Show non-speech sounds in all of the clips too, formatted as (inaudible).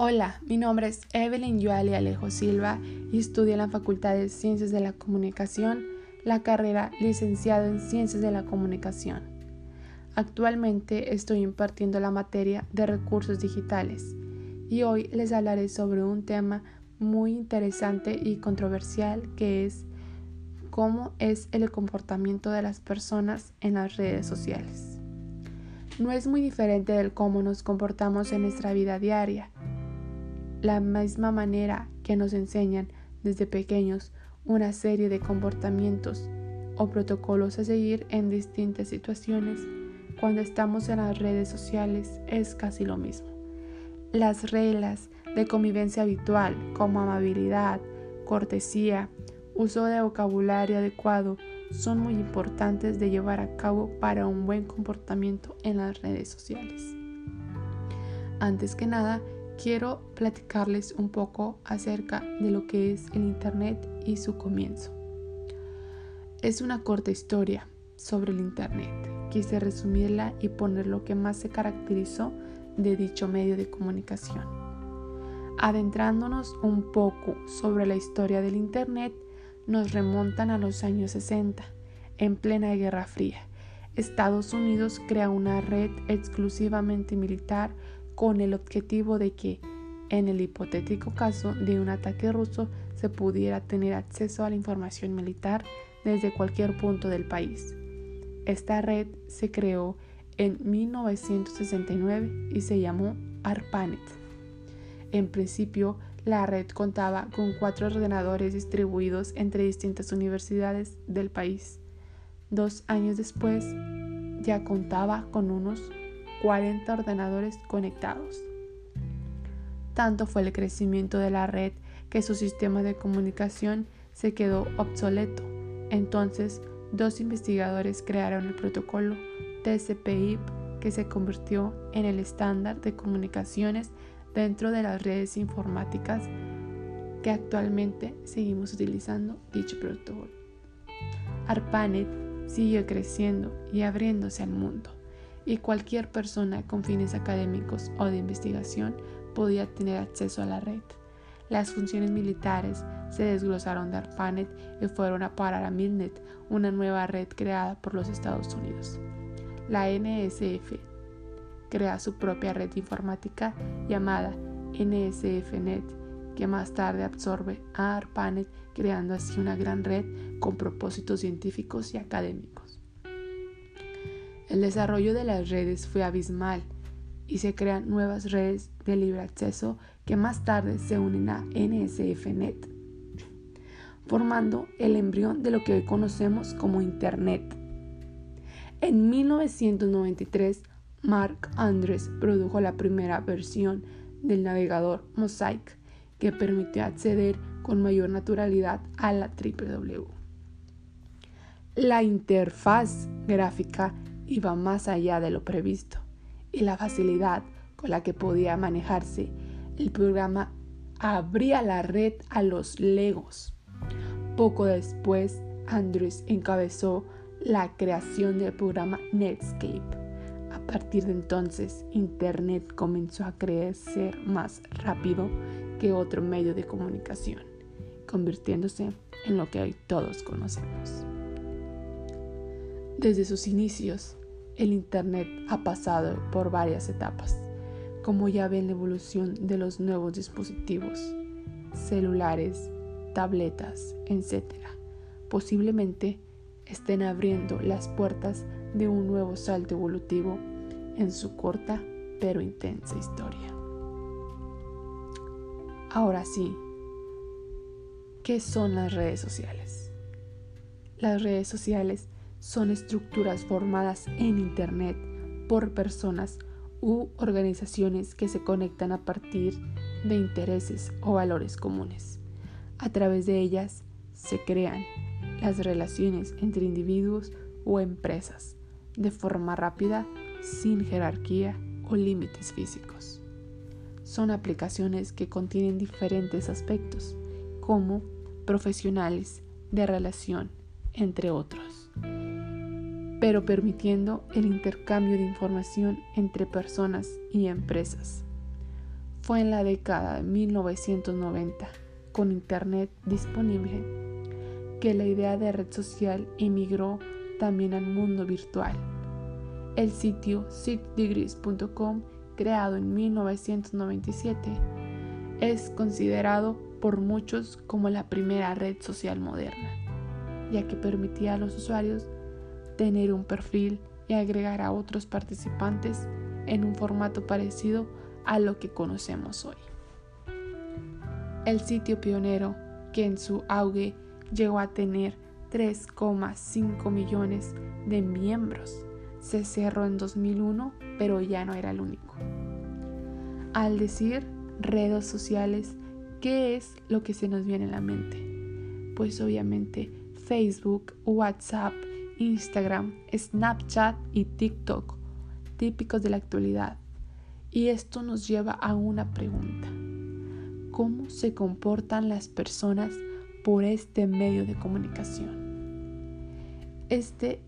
Hola, mi nombre es Evelyn Yuali Alejo Silva y estudio en la Facultad de Ciencias de la Comunicación la carrera licenciado en Ciencias de la Comunicación. Actualmente estoy impartiendo la materia de recursos digitales y hoy les hablaré sobre un tema muy interesante y controversial que es cómo es el comportamiento de las personas en las redes sociales. No es muy diferente del cómo nos comportamos en nuestra vida diaria, la misma manera que nos enseñan desde pequeños una serie de comportamientos o protocolos a seguir en distintas situaciones, cuando estamos en las redes sociales es casi lo mismo. Las reglas de convivencia habitual como amabilidad, cortesía, uso de vocabulario adecuado son muy importantes de llevar a cabo para un buen comportamiento en las redes sociales. Antes que nada, quiero platicarles un poco acerca de lo que es el Internet y su comienzo. Es una corta historia sobre el Internet. Quise resumirla y poner lo que más se caracterizó de dicho medio de comunicación. Adentrándonos un poco sobre la historia del Internet, nos remontan a los años 60, en plena Guerra Fría. Estados Unidos crea una red exclusivamente militar con el objetivo de que, en el hipotético caso de un ataque ruso, se pudiera tener acceso a la información militar desde cualquier punto del país. Esta red se creó en 1969 y se llamó ARPANET. En principio, la red contaba con cuatro ordenadores distribuidos entre distintas universidades del país. Dos años después, ya contaba con unos 40 ordenadores conectados. Tanto fue el crecimiento de la red que su sistema de comunicación se quedó obsoleto. Entonces, dos investigadores crearon el protocolo TCP/IP que se convirtió en el estándar de comunicaciones dentro de las redes informáticas que actualmente seguimos utilizando dicho protocolo. ARPANET siguió creciendo y abriéndose al mundo y cualquier persona con fines académicos o de investigación podía tener acceso a la red. Las funciones militares se desglosaron de ARPANET y fueron a parar a MILNET, una nueva red creada por los Estados Unidos. La NSF crea su propia red informática llamada NSFNet, que más tarde absorbe a ARPANET, creando así una gran red con propósitos científicos y académicos. El desarrollo de las redes fue abismal y se crean nuevas redes de libre acceso que más tarde se unen a NSFNet, formando el embrión de lo que hoy conocemos como Internet. En 1993, Mark Andres produjo la primera versión del navegador Mosaic que permitió acceder con mayor naturalidad a la www. La interfaz gráfica iba más allá de lo previsto y la facilidad con la que podía manejarse, el programa abría la red a los legos. Poco después, Andrews encabezó la creación del programa Netscape. A partir de entonces, Internet comenzó a crecer más rápido que otro medio de comunicación, convirtiéndose en lo que hoy todos conocemos. Desde sus inicios, el Internet ha pasado por varias etapas, como ya ven la evolución de los nuevos dispositivos, celulares, tabletas, etc. Posiblemente estén abriendo las puertas de un nuevo salto evolutivo en su corta pero intensa historia. Ahora sí, ¿qué son las redes sociales? Las redes sociales son estructuras formadas en Internet por personas u organizaciones que se conectan a partir de intereses o valores comunes. A través de ellas se crean las relaciones entre individuos o empresas de forma rápida, sin jerarquía o límites físicos. Son aplicaciones que contienen diferentes aspectos, como profesionales, de relación, entre otros pero permitiendo el intercambio de información entre personas y empresas. Fue en la década de 1990, con Internet disponible, que la idea de red social emigró también al mundo virtual. El sitio sitdegrees.com, creado en 1997, es considerado por muchos como la primera red social moderna, ya que permitía a los usuarios tener un perfil y agregar a otros participantes en un formato parecido a lo que conocemos hoy. El sitio pionero, que en su auge llegó a tener 3,5 millones de miembros, se cerró en 2001, pero ya no era el único. Al decir redes sociales, ¿qué es lo que se nos viene a la mente? Pues obviamente Facebook, WhatsApp, Instagram, Snapchat y TikTok, típicos de la actualidad. Y esto nos lleva a una pregunta. ¿Cómo se comportan las personas por este medio de comunicación? Este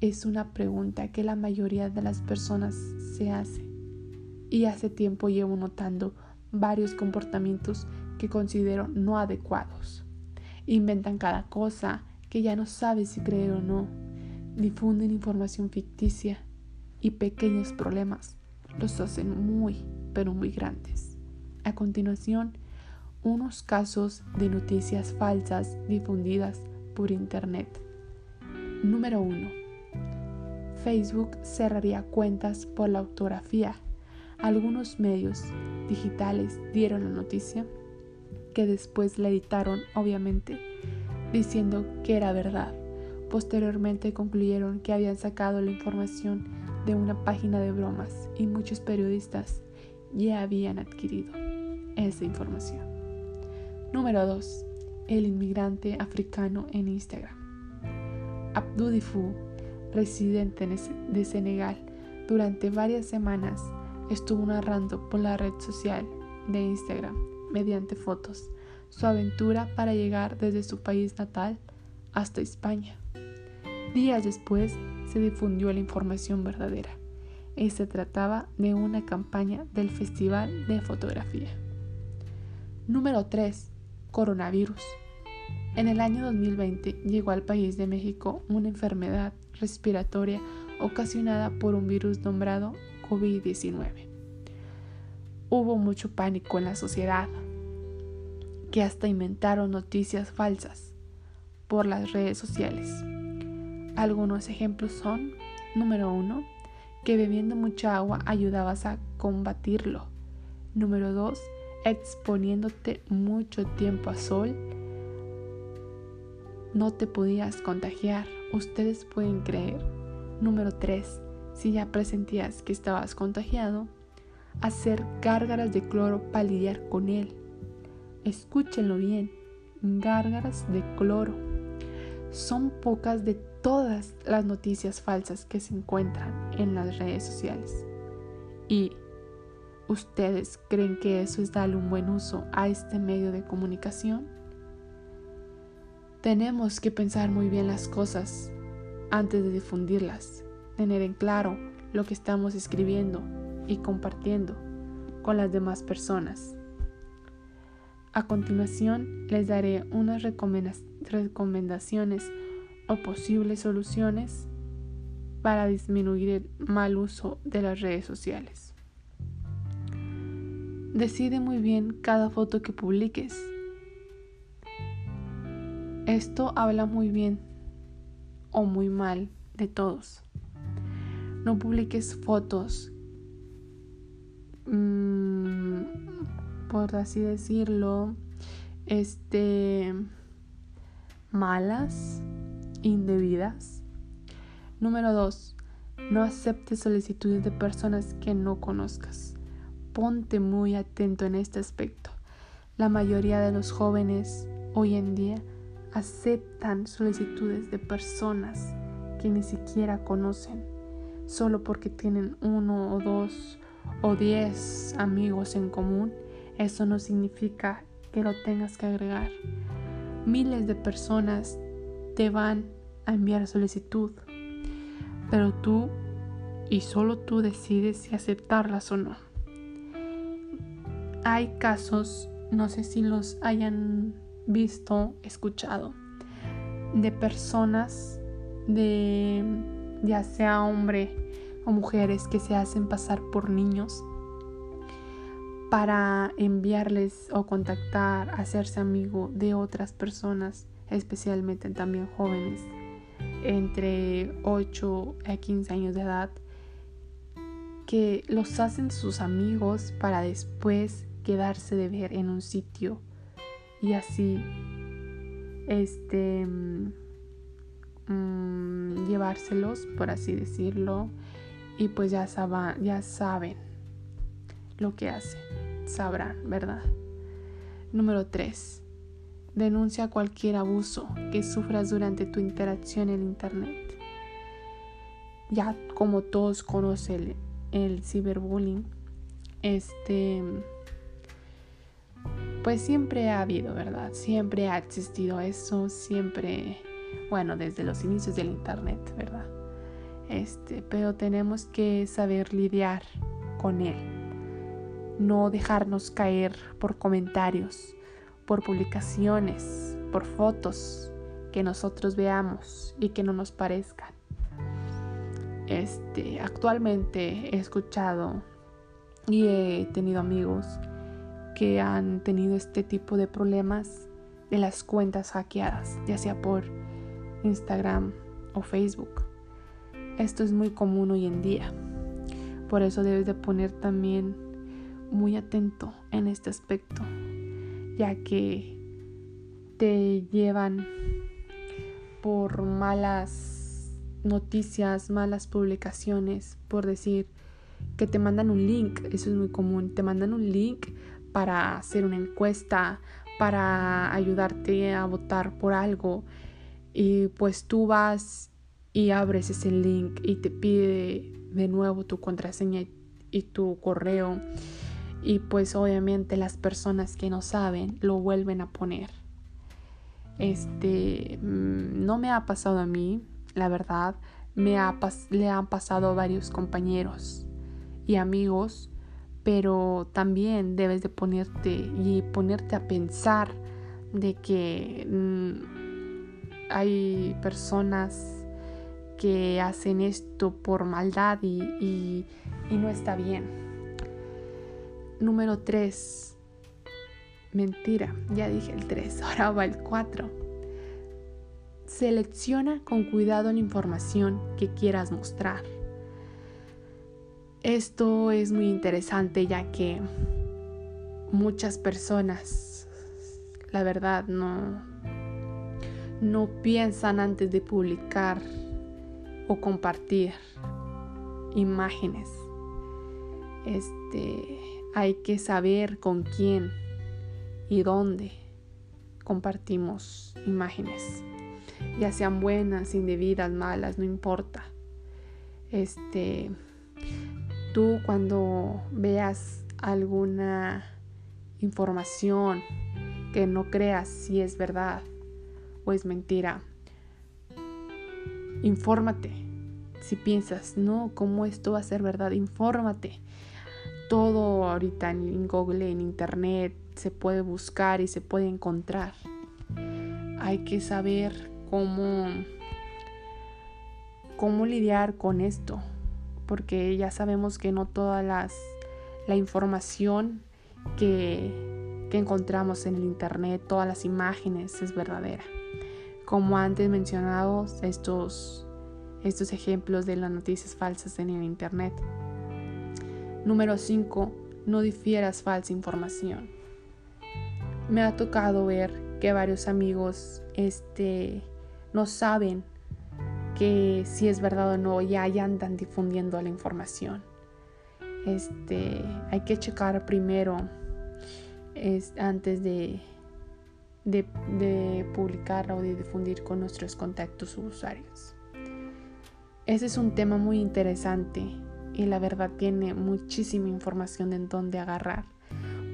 es una pregunta que la mayoría de las personas se hace. Y hace tiempo llevo notando varios comportamientos que considero no adecuados. Inventan cada cosa que ya no sabe si creer o no. Difunden información ficticia y pequeños problemas los hacen muy, pero muy grandes. A continuación, unos casos de noticias falsas difundidas por Internet. Número 1. Facebook cerraría cuentas por la autografía. Algunos medios digitales dieron la noticia, que después la editaron obviamente, diciendo que era verdad. Posteriormente concluyeron que habían sacado la información de una página de bromas y muchos periodistas ya habían adquirido esa información. Número 2. El inmigrante africano en Instagram. Abdudifu, residente de Senegal, durante varias semanas estuvo narrando por la red social de Instagram, mediante fotos, su aventura para llegar desde su país natal hasta España. Días después se difundió la información verdadera y se trataba de una campaña del Festival de Fotografía. Número 3. Coronavirus. En el año 2020 llegó al país de México una enfermedad respiratoria ocasionada por un virus nombrado COVID-19. Hubo mucho pánico en la sociedad, que hasta inventaron noticias falsas por las redes sociales. Algunos ejemplos son, número uno, que bebiendo mucha agua ayudabas a combatirlo. Número dos, exponiéndote mucho tiempo a sol no te podías contagiar. Ustedes pueden creer. Número 3. Si ya presentías que estabas contagiado, hacer gárgaras de cloro para lidiar con él. Escúchenlo bien, gárgaras de cloro. Son pocas de todas las noticias falsas que se encuentran en las redes sociales. ¿Y ustedes creen que eso es darle un buen uso a este medio de comunicación? Tenemos que pensar muy bien las cosas antes de difundirlas, tener en claro lo que estamos escribiendo y compartiendo con las demás personas. A continuación les daré unas recomendaciones o posibles soluciones para disminuir el mal uso de las redes sociales. Decide muy bien cada foto que publiques esto habla muy bien o muy mal de todos. No publiques fotos, mm, por así decirlo, este, malas, indebidas. Número 2. No aceptes solicitudes de personas que no conozcas. Ponte muy atento en este aspecto. La mayoría de los jóvenes hoy en día aceptan solicitudes de personas que ni siquiera conocen, solo porque tienen uno o dos o diez amigos en común, eso no significa que lo tengas que agregar. Miles de personas te van a enviar solicitud, pero tú y solo tú decides si aceptarlas o no. hay casos, no sé si los hayan visto, escuchado, de personas de ya sea hombre o mujeres que se hacen pasar por niños para enviarles o contactar, hacerse amigo de otras personas, especialmente también jóvenes entre 8 a 15 años de edad, que los hacen sus amigos para después quedarse de ver en un sitio. Y así este mm, llevárselos por así decirlo y pues ya, ya saben lo que hacen sabrán verdad número 3 denuncia cualquier abuso que sufras durante tu interacción en internet ya como todos conocen el, el ciberbullying este pues siempre ha habido, ¿verdad? Siempre ha existido eso, siempre, bueno, desde los inicios del Internet, ¿verdad? Este, pero tenemos que saber lidiar con él, no dejarnos caer por comentarios, por publicaciones, por fotos que nosotros veamos y que no nos parezcan. Este, actualmente he escuchado y he tenido amigos que han tenido este tipo de problemas de las cuentas hackeadas, ya sea por Instagram o Facebook. Esto es muy común hoy en día. Por eso debes de poner también muy atento en este aspecto, ya que te llevan por malas noticias, malas publicaciones, por decir que te mandan un link, eso es muy común, te mandan un link para hacer una encuesta, para ayudarte a votar por algo. Y pues tú vas y abres ese link y te pide de nuevo tu contraseña y tu correo. Y pues obviamente las personas que no saben lo vuelven a poner. Este mm, no me ha pasado a mí, la verdad, me ha le han pasado a varios compañeros y amigos pero también debes de ponerte y ponerte a pensar de que mm, hay personas que hacen esto por maldad y, y no está bien. Número 3. Mentira, ya dije el 3, (laughs) ahora va el 4. Selecciona con cuidado la información que quieras mostrar. Esto es muy interesante ya que muchas personas, la verdad, no, no piensan antes de publicar o compartir imágenes. Este, hay que saber con quién y dónde compartimos imágenes, ya sean buenas, indebidas, malas, no importa. Este, tú cuando veas alguna información que no creas si es verdad o es mentira, infórmate. Si piensas, no, ¿cómo esto va a ser verdad? Infórmate. Todo ahorita en Google, en Internet, se puede buscar y se puede encontrar. Hay que saber cómo, cómo lidiar con esto porque ya sabemos que no toda las, la información que, que encontramos en el Internet, todas las imágenes es verdadera. Como antes mencionados, estos, estos ejemplos de las noticias falsas en el Internet. Número 5. No difieras falsa información. Me ha tocado ver que varios amigos este, no saben que si es verdad o no, ya, andan difundiendo la información. Este, hay que checar primero es, antes de, de, de publicar o de difundir con nuestros contactos usuarios. Ese es un tema muy interesante y la verdad tiene muchísima información en donde agarrar,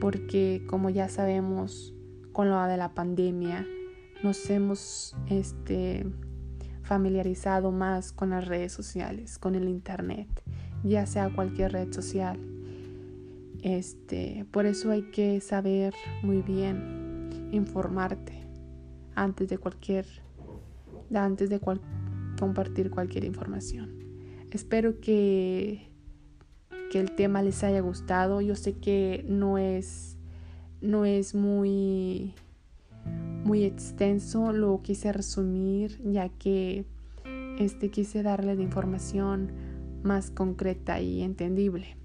porque como ya sabemos con lo de la pandemia, nos hemos este, familiarizado más con las redes sociales, con el Internet, ya sea cualquier red social. Este, por eso hay que saber muy bien informarte antes de cualquier antes de compartir cualquier información. Espero que que el tema les haya gustado. Yo sé que no es no es muy muy extenso, lo quise resumir ya que este quise darle información más concreta y entendible.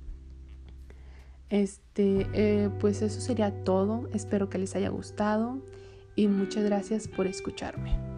Este, eh, pues eso sería todo. Espero que les haya gustado y muchas gracias por escucharme.